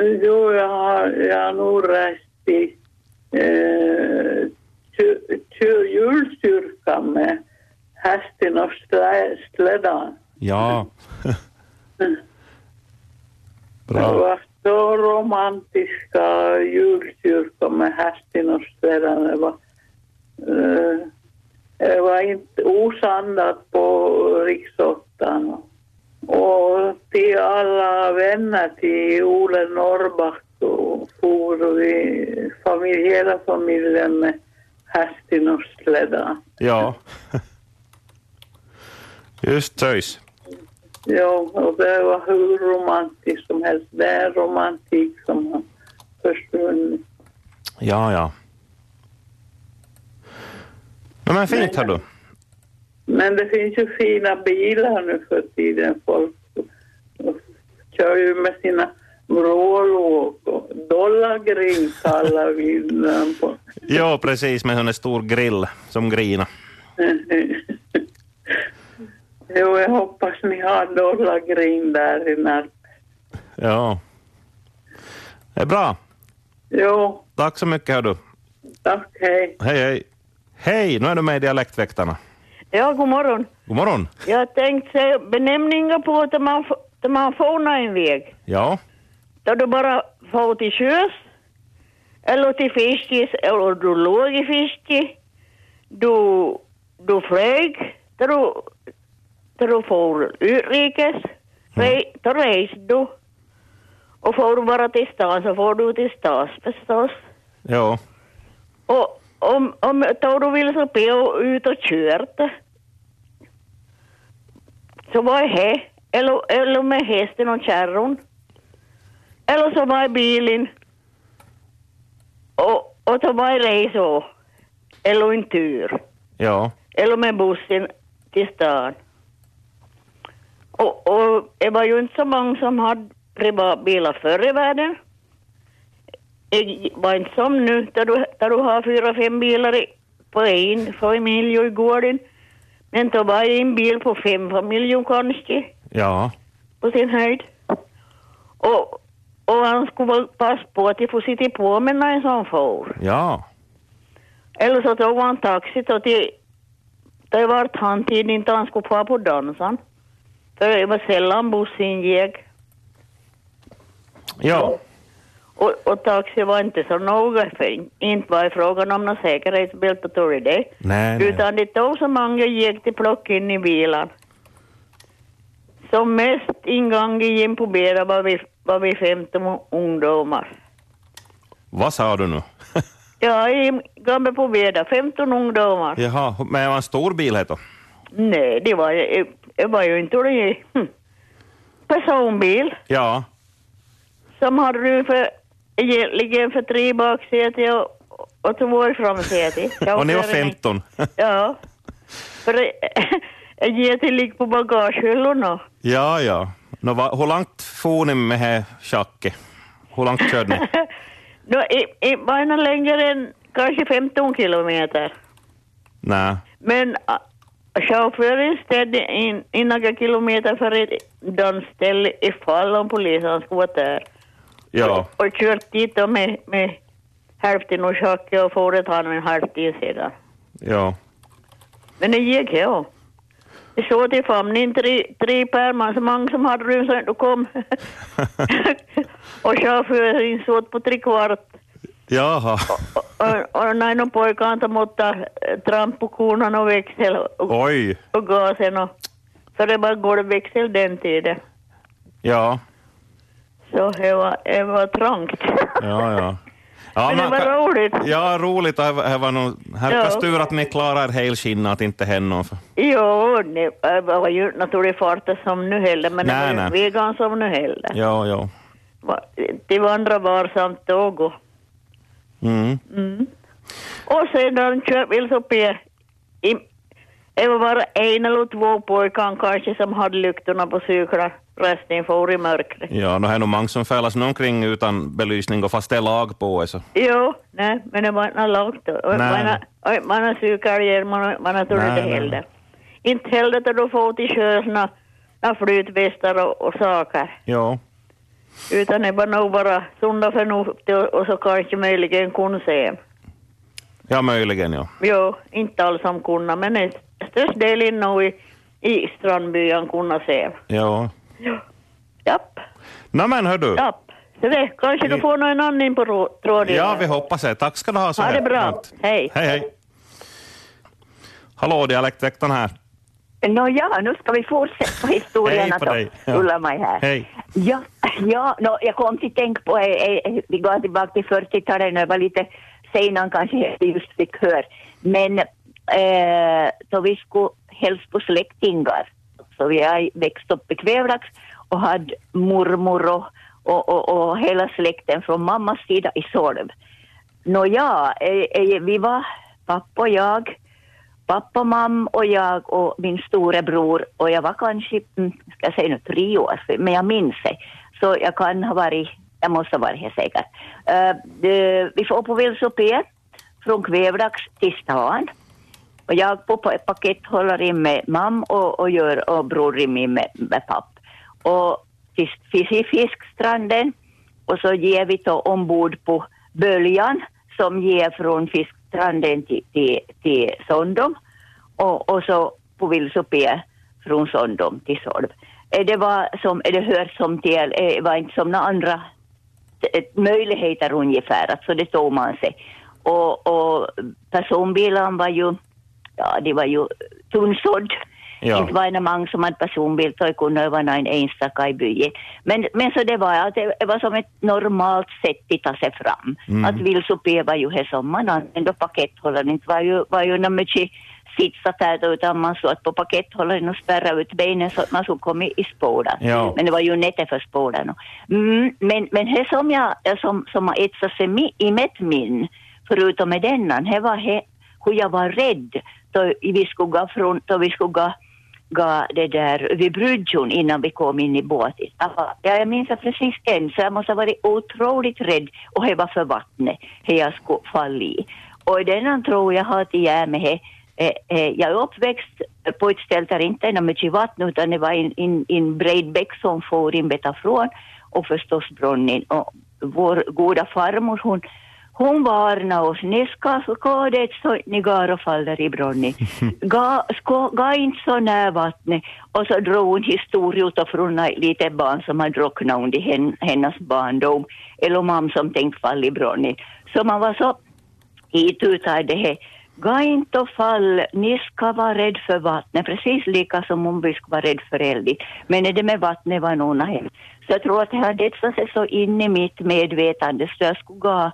Jo, jag har, jag har nog rest i eh, julkyrkan med hästen och slä- slädan. Ja. Det Bra. var så romantiska julkyrkor med hästen och slädan. Det var, eh, det var inte osandat på riksåttan. Och till alla vänner till Ole Norrback och for vi familj, hela familjen med hästen och slädan. Ja. Just töjs. Ja, och det var hur romantiskt som helst. Det är romantik som har försvunnit. Ja, ja. Men fint har du. Men det finns ju fina bilar nu för tiden. Folk kör ju med sina Volvo och Dollargrin kallar vi den på. Ja, precis med en stor grill som grina. jo, jag hoppas ni har Dollargrin där i när. Ja. Det är bra. Jo, Tack så mycket hör du. tack, hej. Hej, hej. Hej, nu är du med i Dialektväktarna. Ja, god morgon. God morgon. Jag tänkte säga benämningar på att man, att man får en väg. Ja. Då du bara får till sjöss, eller till fiskis, eller du låg i fiske, du, du flög, då du, då du får utrikes, re, då reser du. Och får du bara till stan så får du till stas förstås. Ja. Och om, om då du vill så be och ut och kört så var jag här, eller, eller med hästen och kärron. Eller så var jag bilen och, och så var jag resa eller en tur. Ja. Eller med bussen till stan. Och, och det var ju inte så många som hade privatbilar förr i världen. Var inte som nu, där du, där du har fyra, fem bilar i, på en familj och i gården. Men då var en bil på fem familjer kanske, Ja. på sin höjd. Och, och han skulle passa på att de får sitta på med när en sån får. Ja. Eller så tog han taxi och till, det var han tid inte han skulle få på dansen. För det var sällan bussen gick. Ja. Och, och taxi var inte så noga, för inte var det frågan om något säkerhetsbälte tror jag det. Nej, nej. Utan det tog så många gick till plock in i bilen. Som mest ingång in på beda var vi, var vi 15 ungdomar. Vad sa du nu? Ja, i gamla på beda, 15 ungdomar. Jaha, men det var en stor bil heter Nej, det var, det var ju inte det. Hm. Personbil Ja. som hade du för, egentligen för tre baksäten och, och två framsäten. Och ni var 15. Ja. För det- jag ger till ligga på bagagehyllorna. Ja, ja. Nå, va, hur långt for ni med det schacket? Hur långt körde ni? Nå, i, i, längre än kanske 15 kilometer. Nej. Men chauffören ställde in, in några kilometer för ett dansställe ifall om polisen skulle vara där. Ja. Och kört dit då med, med hälften och tjocka och får ett han en halvtid sedan. Ja. Men det gick ja. Det såg till famnen tre, tre pärmar, så många som hade så inte kom. och chauffören såg på tre kvart. Jaha. Och, och pojke inte måtte eh, trampa på konan och växel och, Oj. och gasen och för det var golvväxel den tiden. Ja. Så det var, det var trångt. Ja, ja. Ja, Men det var kan- roligt. Ja, roligt. Det var, var nog, här Ja. tur att ni klarar er helskinnade, att inte hända något. Jo, det var ju naturligt farten som nu heller, men Nej, det var ju vegan som nu heller. Ja, ja. Va- Det vandrar varsamt tåg och, Mm. mm. och sedan kör vi så upp i, i det var bara en eller två pojkar kanske som hade lyktorna på cyklar. Resten for i mörkret. Ja, det är nog många som färdas omkring utan belysning och fast det är lag på. Så. Jo, nej, men det var inte långt. Man har, och man har Nej, inte heller. Inte heller då du får till sjöss några flytvästar och, och saker. Ja. Utan det var nog bara sunda förnuft och- och så kanske möjligen kunsem. Ja, möjligen ja. Jo, inte alls som kunna, men en störst del inne i, i Strandbyen kunna se. Ja. Japp, Nå men hör du. japp. Så det, kanske du får någon annan på rå- tråden. Ja, vi hoppas det. Tack ska du ha. Så Ha det bra. Hej. Hej, hej. Hallå, dialektväktaren här. Nå ja, nu ska vi fortsätta historien att dig. Ja. Ulla-Maj här. Hej. Ja, ja nå, jag kom till tänk på, eh, eh, vi går tillbaka till 40-talet när jag var lite senare kanske just fick höra. Men eh, så vi skulle hälsa på släktingar. Så vi har växt upp i Kvävlax och hade mormor och, och, och, och hela släkten från mammas sida i Solv. Nåja, eh, eh, vi var pappa och jag, pappa, mamma och jag och min storebror och jag var kanske, mm, ska jag säga nu tre år, men jag minns det. Så jag kan ha varit, jag måste ha varit helt säker. Uh, det- vi får på Vilsopé från Kvävlax till stan. Och jag på pakethållare med mamma och, och, gör, och bror i med, med papp. Och till, fiskstranden och så ger vi då ombord på böljan som ger från fiskstranden till, till, till Sondom och, och så på Vilsopé från Sondom till Solv. Eh, det var som, eh, det hör som till, det var inte som några andra möjligheter ungefär, att så det tog man sig. Och, och personbilen var ju, ja de var ju tunnsådd. Ja. Inte var det många som hade personbil, det kunde vara någon enstaka i byn. Men, men så det var, att det var som ett normalt sätt att ta sig fram. Mm. Att Vilsopé var ju här som man använde pakethållaren, inte var ju, var ju något mycket sitsa där utan man satt på pakethållaren och spärrade ut benen så att man skulle komma i spåren. Ja. Men det var ju nätte för spåren. Mm, men, men det som jag, som, som har etsat sig i mitt min, förutom med denna, det var he, hur jag var rädd då vi skulle gå från, då vi skulle gå gå det där vid bryggan innan vi kom in i båten. Jag Ja, jag minns precis än, så jag måste ha varit otroligt rädd och det var för vattnet, hur jag skulle falla i. Och den tror jag har till göra med det. Eh, eh, jag är uppväxt på ett ställe där inte är mycket vatten utan det var en, en, en bred bäck som får in betafrån och förstås brunnen. Och vår goda farmor hon hon varnade oss, ni ska gå det så ni går och faller i brunnen. Gå, ska, gå inte så nära vattnet. Och så drog hon historia utifrån ett litet barn som hade drucknat under hen, hennes barndom. Eller mamma som tänkte falla i brunnen. Så man var så itutad det här. Gå inte och fall, ni ska vara rädd för vattnet, precis lika som om vi ska vara rädd för eld. Men det med vattnet var nog hem. Så jag tror att det hade etsat sig så in i mitt medvetande så jag skulle gå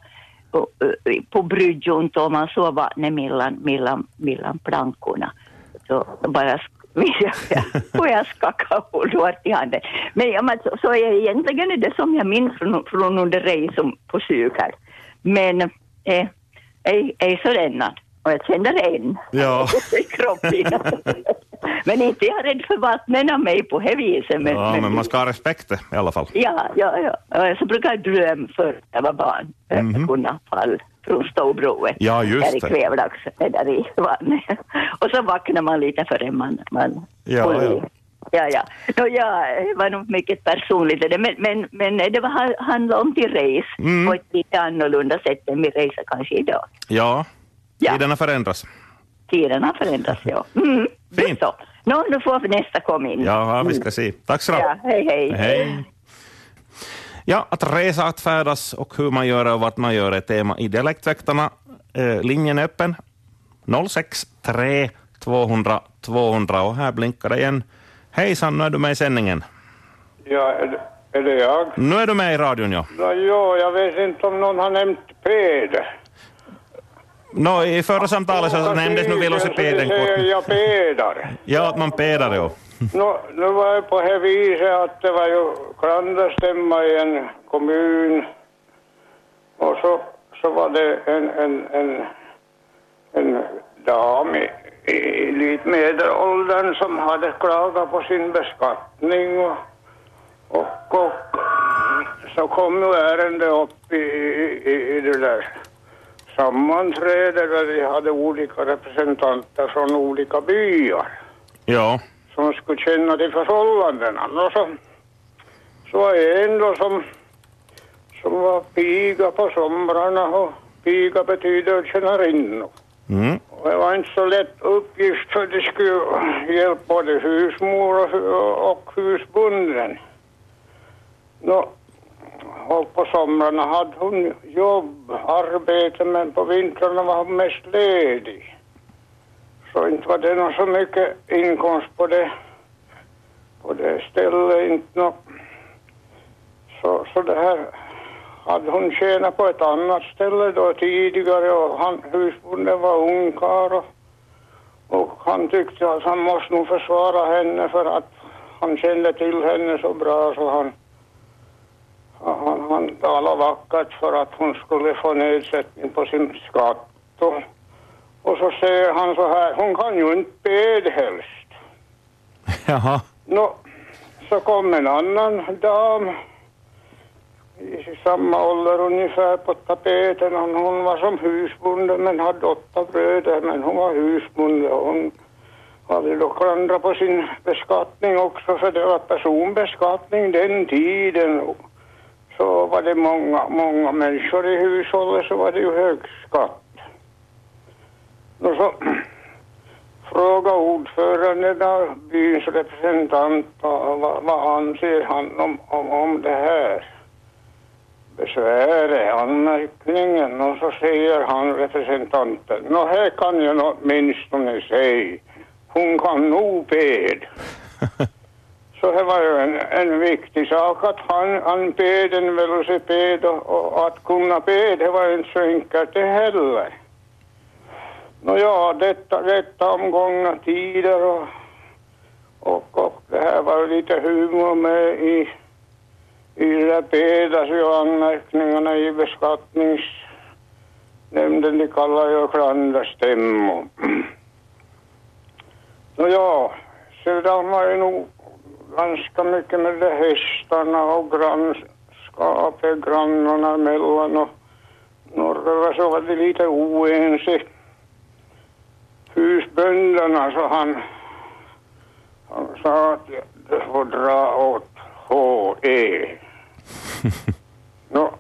på, eh, på bryggan och man vattnet mellan, mellan, mellan plankorna. Så bara och jag skakade hårt i handen. Men, ja, men så, så är egentligen är det som jag minns från, från under resan på psykar. Men eh, är, är så denna. Och jag känner det än. Ja. I kroppen. men inte jag är rädd för vattnet av mig på det viset. Men, Ja, men man ska ha respekt i alla fall. Ja, ja, ja. Så brukar jag drömma för jag var barn. Mhm. Mm kunna falla från Storbroet. Ja, just där i det. Kvävlax, där i vattnet. Och så vaknar man lite före man... man Ja, i. ja. Ja, ja. Nå, ja, det var nog mycket personligt det, men, men, men det var, handlade om till race Mm. på ett lite annorlunda sätt än vi reser kanske idag. Ja, Ja. tiderna förändras. Tiderna förändras, ja. Mm. Fint. Så. Nå, nu får vi nästa komma in. Ja, vi ska se. Tack så Ja, hej, hej. Hej. Ja, att resa, att färdas och hur man gör det och vart man gör är tema i Dialektväktarna. Eh, linjen är öppen 063 200 200 och här blinkar det igen. Hejsan, nu är du med i sändningen. Ja, är det, är det jag? Nu är du med i radion, ja. Nå, jo, jag vet inte om någon har nämnt Peder. Nå, I förra samtalet så nämndes nu velocipeden. Jag Pedar. Ja, att man pedar, ja. Nå, nu var jag på det viset att det var ju klanderstämma i en kommun. Och så, så var det en, en, en, en dam i, i lite medelåldern som hade klagat på sin beskattning och, och, och så kom ju ärendet upp i, i, i det där sammanträdet där vi hade olika representanter från olika byar Ja, som skulle känna till förhållandena. Och så, så var en då som som var piga på somrarna och piga betyder tjänarinnor. Mm. Och det var inte så lätt uppgift för det skulle hjälpa både husmor och, och husbunden. Nå, och på somrarna hade hon jobb, arbete, men på vintrarna var hon mest ledig. Så inte var det någon så mycket inkomst på det, på det stället. Inte något. Så, så det här hade hon tjänat på ett annat ställe då tidigare och han, husbonden var ungkarl och, och han tyckte att han måste nog försvara henne för att han kände till henne så bra så han han, han talade vackert för att hon skulle få nedsättning på sin skatt. Och, och så säger han så här, hon kan ju inte bed helst. Jaha. Nå, så kom en annan dam i samma ålder ungefär på tapeten. Hon, hon var som husbonde men hade åtta bröder men hon var husbonde. och Hon hade då klandrat på sin beskattning också för det var personbeskattning den tiden. Så var det många, många människor i hushållet så var det ju hög skatt. Och så frågade ordföranden av byns representant vad, vad anser han om, om, om det här besväret, anmärkningen och så säger han representanten, nå här kan jag åtminstone säga, hon kan nog bed. Så det var ju en, en viktig sak att han, han bed en velociped och, och att kunna bed, det var inte så enkelt det heller. Nåja, detta, detta om gångna tider och, och, och det här var ju lite humor med i, i det där bedas ju anmärkningarna i beskattningsnämnden, de kallar ju klanderstämmor. Nåja, sedan var det nog ganska mycket med de hästarna och grannskapet grannarna emellan och norröver så var det lite oense. Husbönderna så han, han sa att det får dra åt HE. Nå,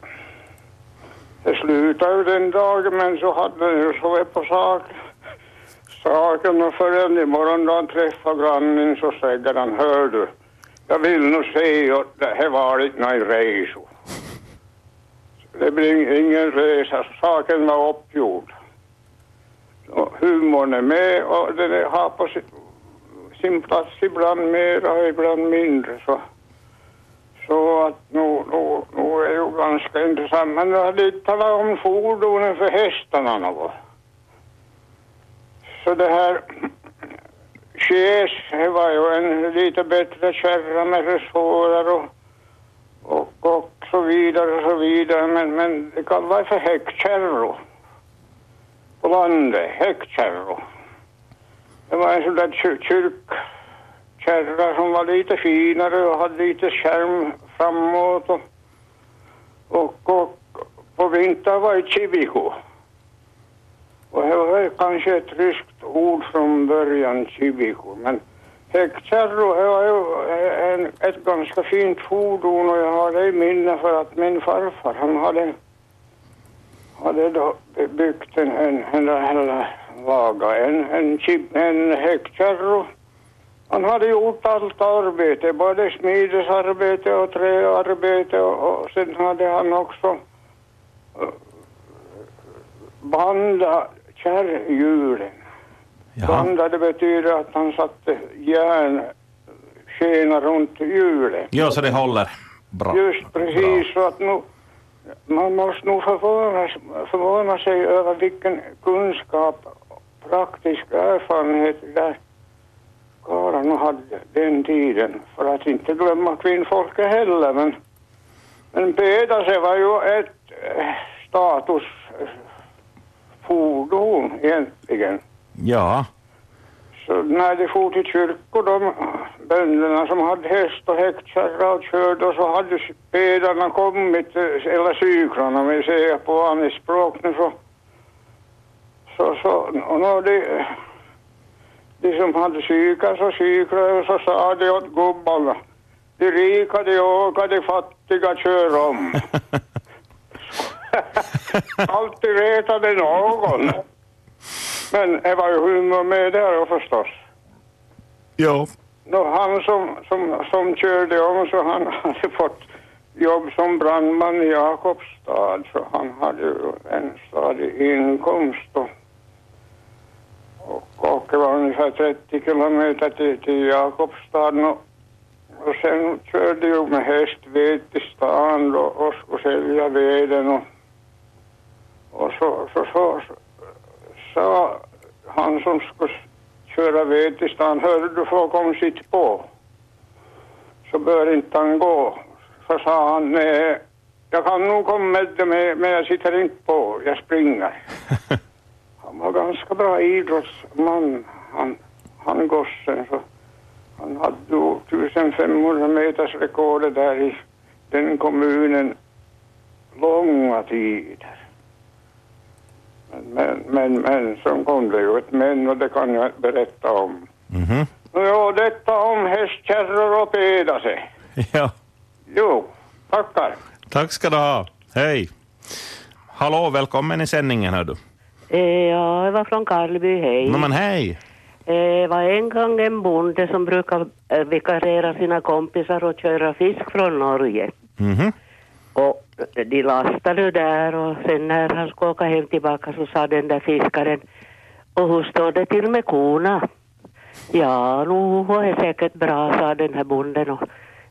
det slutade ju den dagen men så hade den ju så på sak saken och förrän imorgon då han träffar grannen så säger han, hör du, jag vill nog säga att det var varit någon resa. Det blir ingen resa, saken var uppgjord. Och humorn är med och den har på sin, sin plats ibland mer och ibland mindre. Så, så att nu, nu, nu är ju ganska intressant. Men jag hade inte talat om fordonen för hästarna något. Så det här Chies, det var ju en lite bättre kärra med resårar och, och, och så vidare och så vidare. Men, men det kallas för häckkärror på landet, häckkärror. Det var en sån där kyr kyrkkärra som var lite finare och hade lite skärm framåt och, och, och på vintern var det Chivico. Och det var kanske ett ryskt ord från början, chiviko, men Hektarro det var eh, en, ett ganska fint fordon och jag har det i minne för att min farfar han hade, hade då byggt en, en, en, en vaga, en, en, chip, en Hektarro. Han hade gjort allt arbete, både smidesarbete och träarbete och, och sen hade han också eh, banda kärrhjulen. Jaha. Banda det betyder att han satte järnskena runt hjulen. Ja, så det håller bra. Just precis, så att nu, man måste nog förvåna, förvåna sig över vilken kunskap, praktisk erfarenhet där karlarna hade den tiden. För att inte glömma kvinnfolket heller, men, men Pedase var ju ett eh, statusfordon egentligen. Ja. Så när de for till kyrkor, de bönderna som hade häst och häckkärra och körde, så hade spedarna kommit, eh, eller cykrarna om vi säger på vanligt språk nu så, så, så och då de, de som hade cykar så cykrade och så sa de åt gubbarna, de rika de åker, de fattiga kör om. alltid retade någon. Men det var ju humor med där förstås. Ja. Nå, han som, som, som körde om så han hade fått jobb som brandman i Jakobstad så han hade ju en stadig inkomst och, och, och det var ungefär 30 kilometer till, till Jakobstad och, och sen körde ju med häst ved till stan och, och skulle sälja veden och, och så, så, så, så sa han som skulle köra ved till stan, hörde du får kom sitt på. Så bör inte han gå. Så sa han, nej, jag kan nog komma med det men, men jag sitter inte på, jag springer. Han var ganska bra idrottsman, han, han gossen. Så han hade ju 1500 meters rekordet där i den kommunen långa tider. Men, men, men, så kom det ju ett men och det kan jag berätta om. Mhm. Jo, detta om hästkärror och peda sig. Ja. Jo, tackar. Tack ska du ha. Hej. Hallå, välkommen i sändningen hör du. Eh, Ja, jag var från Karleby, hej. No, men hej. Eh, Det var en gång en bonde som brukar eh, vikariera sina kompisar och köra fisk från Norge. Mhm. Och de lastade där och sen när han skulle åka hem tillbaka så sa den där fiskaren och hur står det till med korna? Ja, nog är säkert bra, sa den här bonden. Och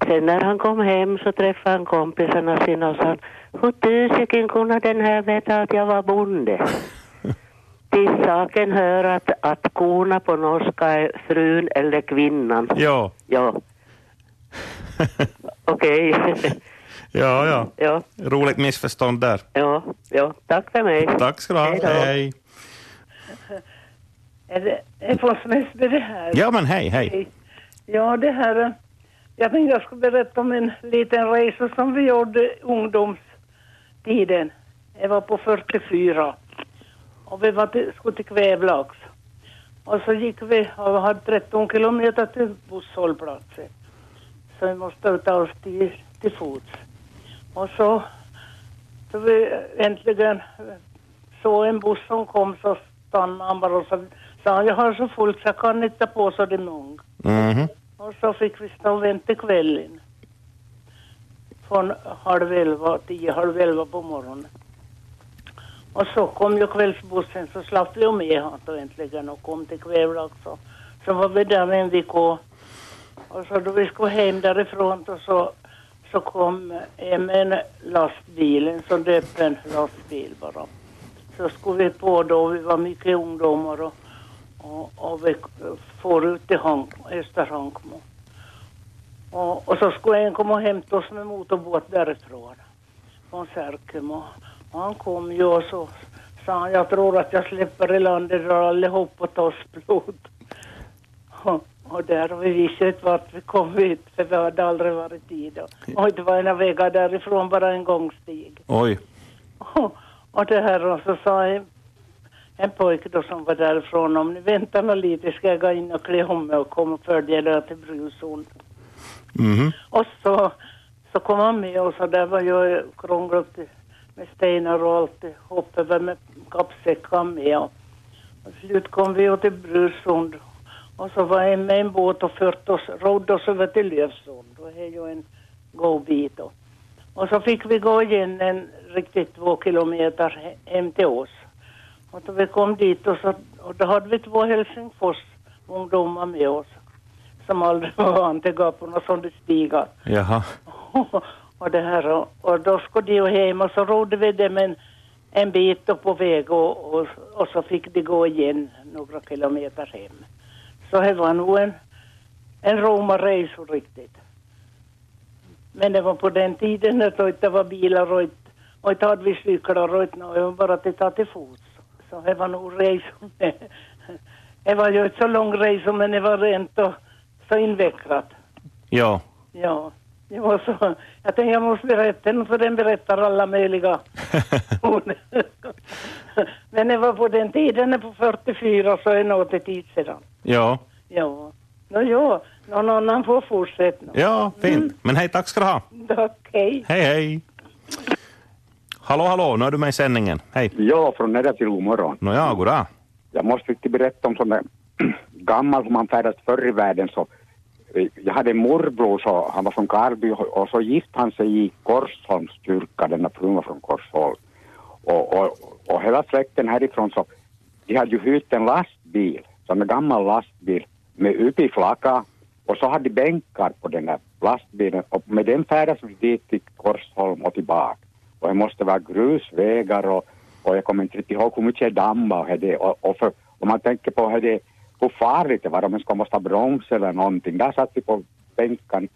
sen när han kom hem så träffade han kompisarna sina och sa hur tusiken kunde den här veta att jag var bonde? Till saken hör att, att korna på norska är frun eller kvinnan. Ja. Ja. Okej. Ja, ja. ja, Roligt missförstånd där. ja, ja. Tack för mig. Tack ska du ha. Hej då. Hej. Är det är det här? Ja, men hej, hej. Ja, det här... Jag tänkte jag skulle berätta om en liten resa som vi gjorde ungdomstiden. Jag var på 44. Och vi var till, skulle till Kvävlax. Och så gick vi och hade 13 kilometer till busshållplatsen. Så vi måste ta oss till, till fots. Och så, så vi äntligen såg en buss som kom så stannade han bara och så sa han, jag har så fullt så jag kan inte på så det är. Mhm. Och så fick vi stå och vänta kvällen. Från halv elva, tio, halv elva på morgonen. Och så kom ju kvällsbussen så slapp vi med då äntligen och kom till Kvävlax. och Så var vi där en vecka. Och så då vi skulle hem därifrån då så, så kom eh, med en lastbil, en sån där öppen lastbil bara. Så skulle vi på då, vi var mycket ungdomar och, och, och vi får ut till Hank, Österhankmo. Och, och så skulle en komma och hämta oss med motorbåt därifrån, från Särkum. Och, och han kom ju och så sa han, jag tror att jag släpper i landet drar allihop och tar blod. Och, där, och vi visste inte vart vi kom ut, för vi hade aldrig varit i det. Och det var ena vägar därifrån, bara en gångstig. Oj. Och, och det här och så sa en, en pojke då som var därifrån om ni väntar nog lite ska jag gå in och klä om mig och komma och följa er till Brusund. Mhm. Och så, så kom han med och så där var jag krånglat med stenar och allt hopp över med kappsäckar med. Och, och till slut kom vi till Brusund och så var jag med en båt och fört oss, rodde oss över till Lövsund. Och det är ju en god bit då. Och så fick vi gå igen en riktigt två kilometer he- hem till oss. Och då vi kom dit och, så, och då hade vi två Helsingfors ungdomar med oss som aldrig var vana till på några sådana stigar. Jaha. och det här och, och då skulle de ju hem och så rodde vi dem en, en bit på väg och, och, och så fick de gå igen några kilometer hem. Så det var nog en, en romarresa riktigt. Men det var på den tiden när det var bilar och inte, och inte hade vi cyklar och inte något, det var bara att ta till fots. Så det var nog resor med. Det var ju inte så lång resa men det var rent och så invecklat. Ja. Ja, det var så. Jag tänkte jag måste berätta den för den berättar alla möjliga. Men det var på den tiden, på 44, så är det något tid sedan. Ja. Ja. Nå ja, någon annan får fortsätta. Ja, fint. Men hej, tack ska du ha. Tack, hej. Hej, hej. Hallå, hallå, nu är du med i sändningen. Hej. Ja, från Nedre till morgon. Nåja, goddag. Jag måste riktigt berätta om sån där gammal som man färdades förr i världen så eh, jag hade en morbror, så, han var från Karby och, och så gifte han sig i Korsholms kyrka, denna frun var från Korsholm. Och, och, och hela släkten härifrån så, de hade ju hyrt en lastbil, som en gammal lastbil med upp i flaka och så hade de bänkar på den där lastbilen och med den färdas vi dit till Korsholm och tillbaka. Och det måste vara grusvägar och, och jag kommer inte riktigt ihåg hur mycket dammar och det och, och för, om man tänker på hur, det, hur farligt det var om man ska måste ha broms eller någonting. Där satt vi på bänken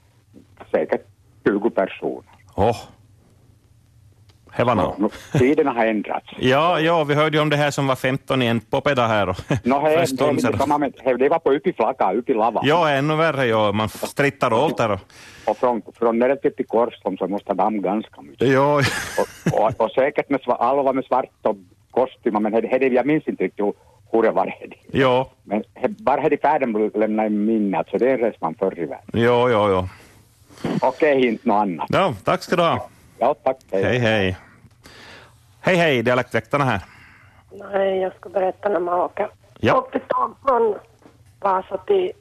säkert 20 personer. Oh. Var nå. Nu, Tiderna har ändrats. Ja, ja, vi hörde ju om det här som var 15 i en popeda här. Och No, he, he, det, man, var på upp i flaka, lava. Ja, ännu värre, ja. Man strittar och... Och från, från nere till Korsholm så måste damm ganska mycket. Ja, Och, och, och säkert med, alla var med svarta kostymer men he, he, jag minns inte riktigt hur, det var. Ja, Men he, bara hade färden lämnat i minnet så det är en resman förr i världen. ja, ja, ja. Okej, inte något annat. ja. Tack ska du ha. Ja, tack. Hej, hej. Hej, hej, dialektväktarna här. Nej, jag ska berätta när man åker. Ja. Åkte tåg från Vasa till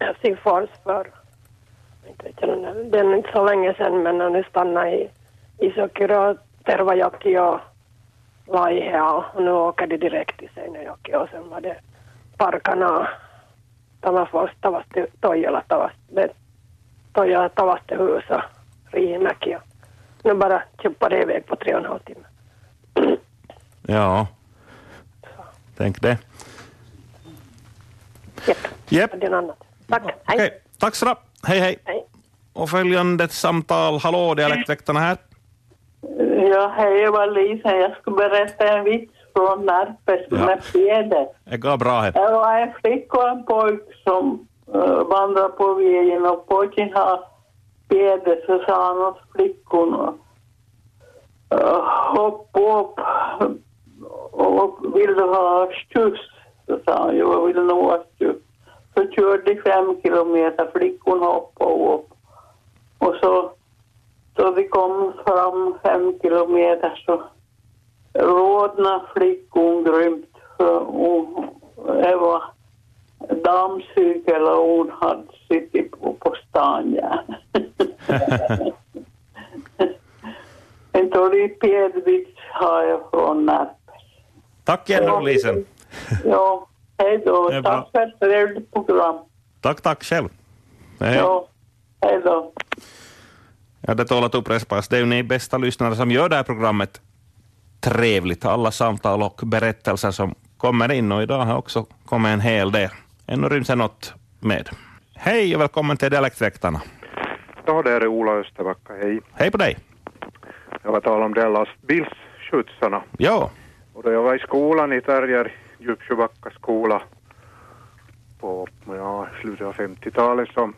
Helsingfors för, inte vet jag, det är inte så länge sedan, men när nu stannade i Isokiro, Tervajoki och Laiheao och nu åker de direkt till Seinäjoki och sen var det Parkana, Tammerfors, Toijala, Toijala, Tavastehus och Riihimäki och nu bara tjuppade det iväg på tre och en halv timme. Ja. Tänk det. Japp. Jep. Det är något annat. Tack. Hej. Okej, tack så. Hej, hej. Hej. Och följande samtal. Hallå, dialektväktarna här. Ja, hej, jag var Lisa. Jag ska berätta en vits från Närpes Ja. med fjäder. Det går bra här. Det var en flicka och en pojk som uh, vandrade på vägen och pojken har fjäder så sa han åt flickorna äh, hoppa upp och vill du ha skjuts? Så sa han, jo, jag vill nog ha skjuts. Så körde de fem kilometer, flickorna hoppade upp. Och så då vi kom fram fem kilometer så rodnade flickan grymt. För hon, det var dammcykel och hon hade suttit på, på stan. Ja. en dålig pjädervits har jag från Närpes. Tack igen, Lisen. Ja, hej då. Tack för ett trevligt program. Tack, tack själv. Hej. Ja, hej då. Ja, det tål att upprepas. Det är ju ni bästa lyssnare som gör det här programmet trevligt. Alla samtal och berättelser som kommer in och idag har också kommit en hel del. Ännu ryms det något med. Hej och välkommen till Dialektväktarna. Ja, det är Ola Österbacka, hej. Hej på dig. Jag var tal om de lastbilsskjutsarna. Ja, Och då jag var i skolan i Tärjer, Djupsjöbacka skola, på ja, slutet av 50-talet, så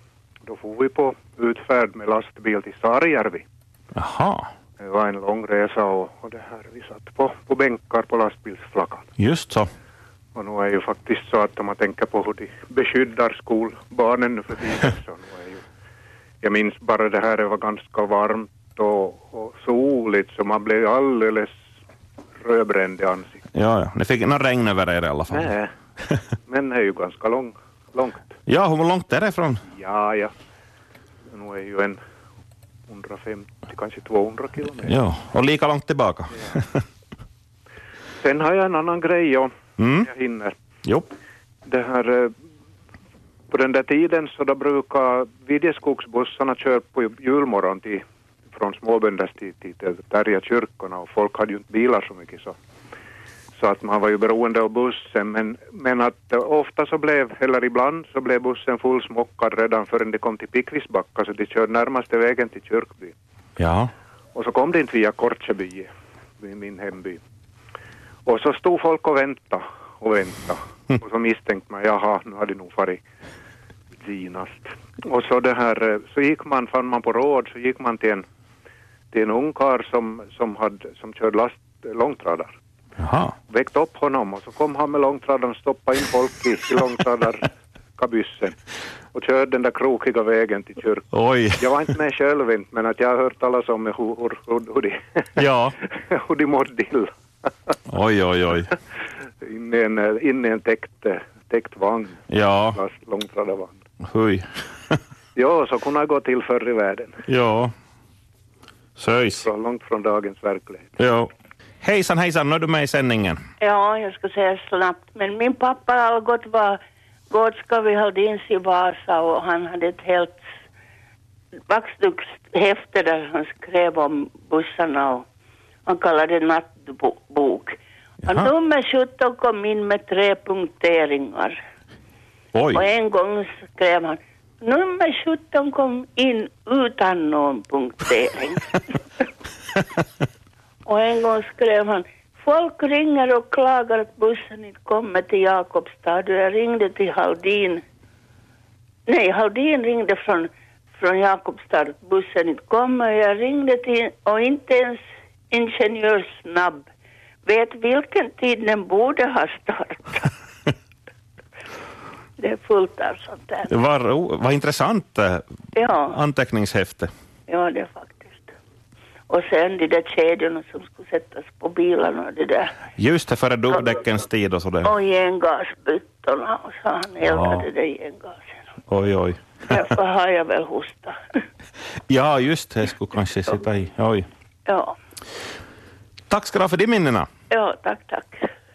då får vi på utfärd med lastbil till Sarjärvi. Jaha, Det var en lång resa och, och det här, vi satt på, på bänkar på lastbilsflaggan. just så. Och nu är ju faktiskt så att om man tänker på hur de beskyddar skolbarnen nu för tiden så nu jag minns bara det här, det var ganska varmt och, och soligt så man blev alldeles rödbränd i ansiktet. Ja, ja. Ni fick någon regn över er i alla fall. Nej, men det är ju ganska lång, långt. Ja, hur långt är det ifrån? Ja, ja. Nu är ju en 150, kanske 200 kilometer. Ja, och lika långt tillbaka. Sen har jag en annan grej om Mm. jag hinner. Jo. Det här, eh, på den där tiden så då brukar Vidjeskogsbussarna köra på julmorgon till, från småbönders till, till, till Tärja kyrkorna och folk hade ju inte bilar så mycket så. Så att man var ju beroende av bussen men, men att eh, ofta så blev, eller ibland så blev bussen fullsmockad redan förrän de kom till Pickvisbacka så de körde närmaste vägen till kyrkbyn. Ja. Och så kom det inte via Kortjeby, min min hemby. Och så stod folk och väntade och väntade. Och så misstänkte man, jaha, nu har de nog farit genast. Och så det här, eh, så gick man, fann man på råd, så gick man till en, till en ungkarl som, som, hade, som körde last, långtradare. Jaha. Väckte upp honom och så kom han med långtradaren och stoppade in folk i, i kabyssen och körde den där krokiga vägen till kyrkan. Oj. Jag var inte med själv inte, men att jag har hört talas om hur, hur, hur, hur, de, Ja. hur de mådde illa. Oj, oj, oj. Inne i en, inne i en täckt, täckt vagn, Ja, långtradarvagn. hui. Ja, så kunde det gå till förr i världen. Ja. Söjs. Så långt från dagens verklighet. Ja. Hejsan, hejsan, nu är du med i sändningen. Ja, jag ska säga snabbt. Men min pappa Algot var Gårdska vid Haldins i Vasa och han hade ett helt vaxdukshäfte där han skrev om bussarna och han kallade det nattbok. Och Jaha. nummer 17 kom in med tre punkteringar. Och Oj. en gång skrev han nummer 17 kom in utan någon punktering. och en gång skrev han Folk ringer och klagar att bussen inte kommer till Jakobstad. Och Jag ringde till Haldin. Nej, Haldin ringde från, från Jakobstad bussen inte kommer. Jag ringde till, och inte ens ingenjör snabb vet vilken tid den borde ha startat. Det är fullt av sånt där. Det var, ro- vad intressant eh, Ja, anteckningshäfte. ja det är faktiskt. Och sen de där kedjorna som skulle sättas på bilarna och det där. Just det, före dubbdäckens tid och sådär. Och gengasbyttorna och så han eldade Ja. det gengasen. Oj, oj. Därför har jag väl hosta. Ja, just det, skulle kanske sitta i. Oj. Ja, Tack ska du ha för de minnena ja tack tack.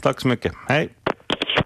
Tack så mycket. Hej.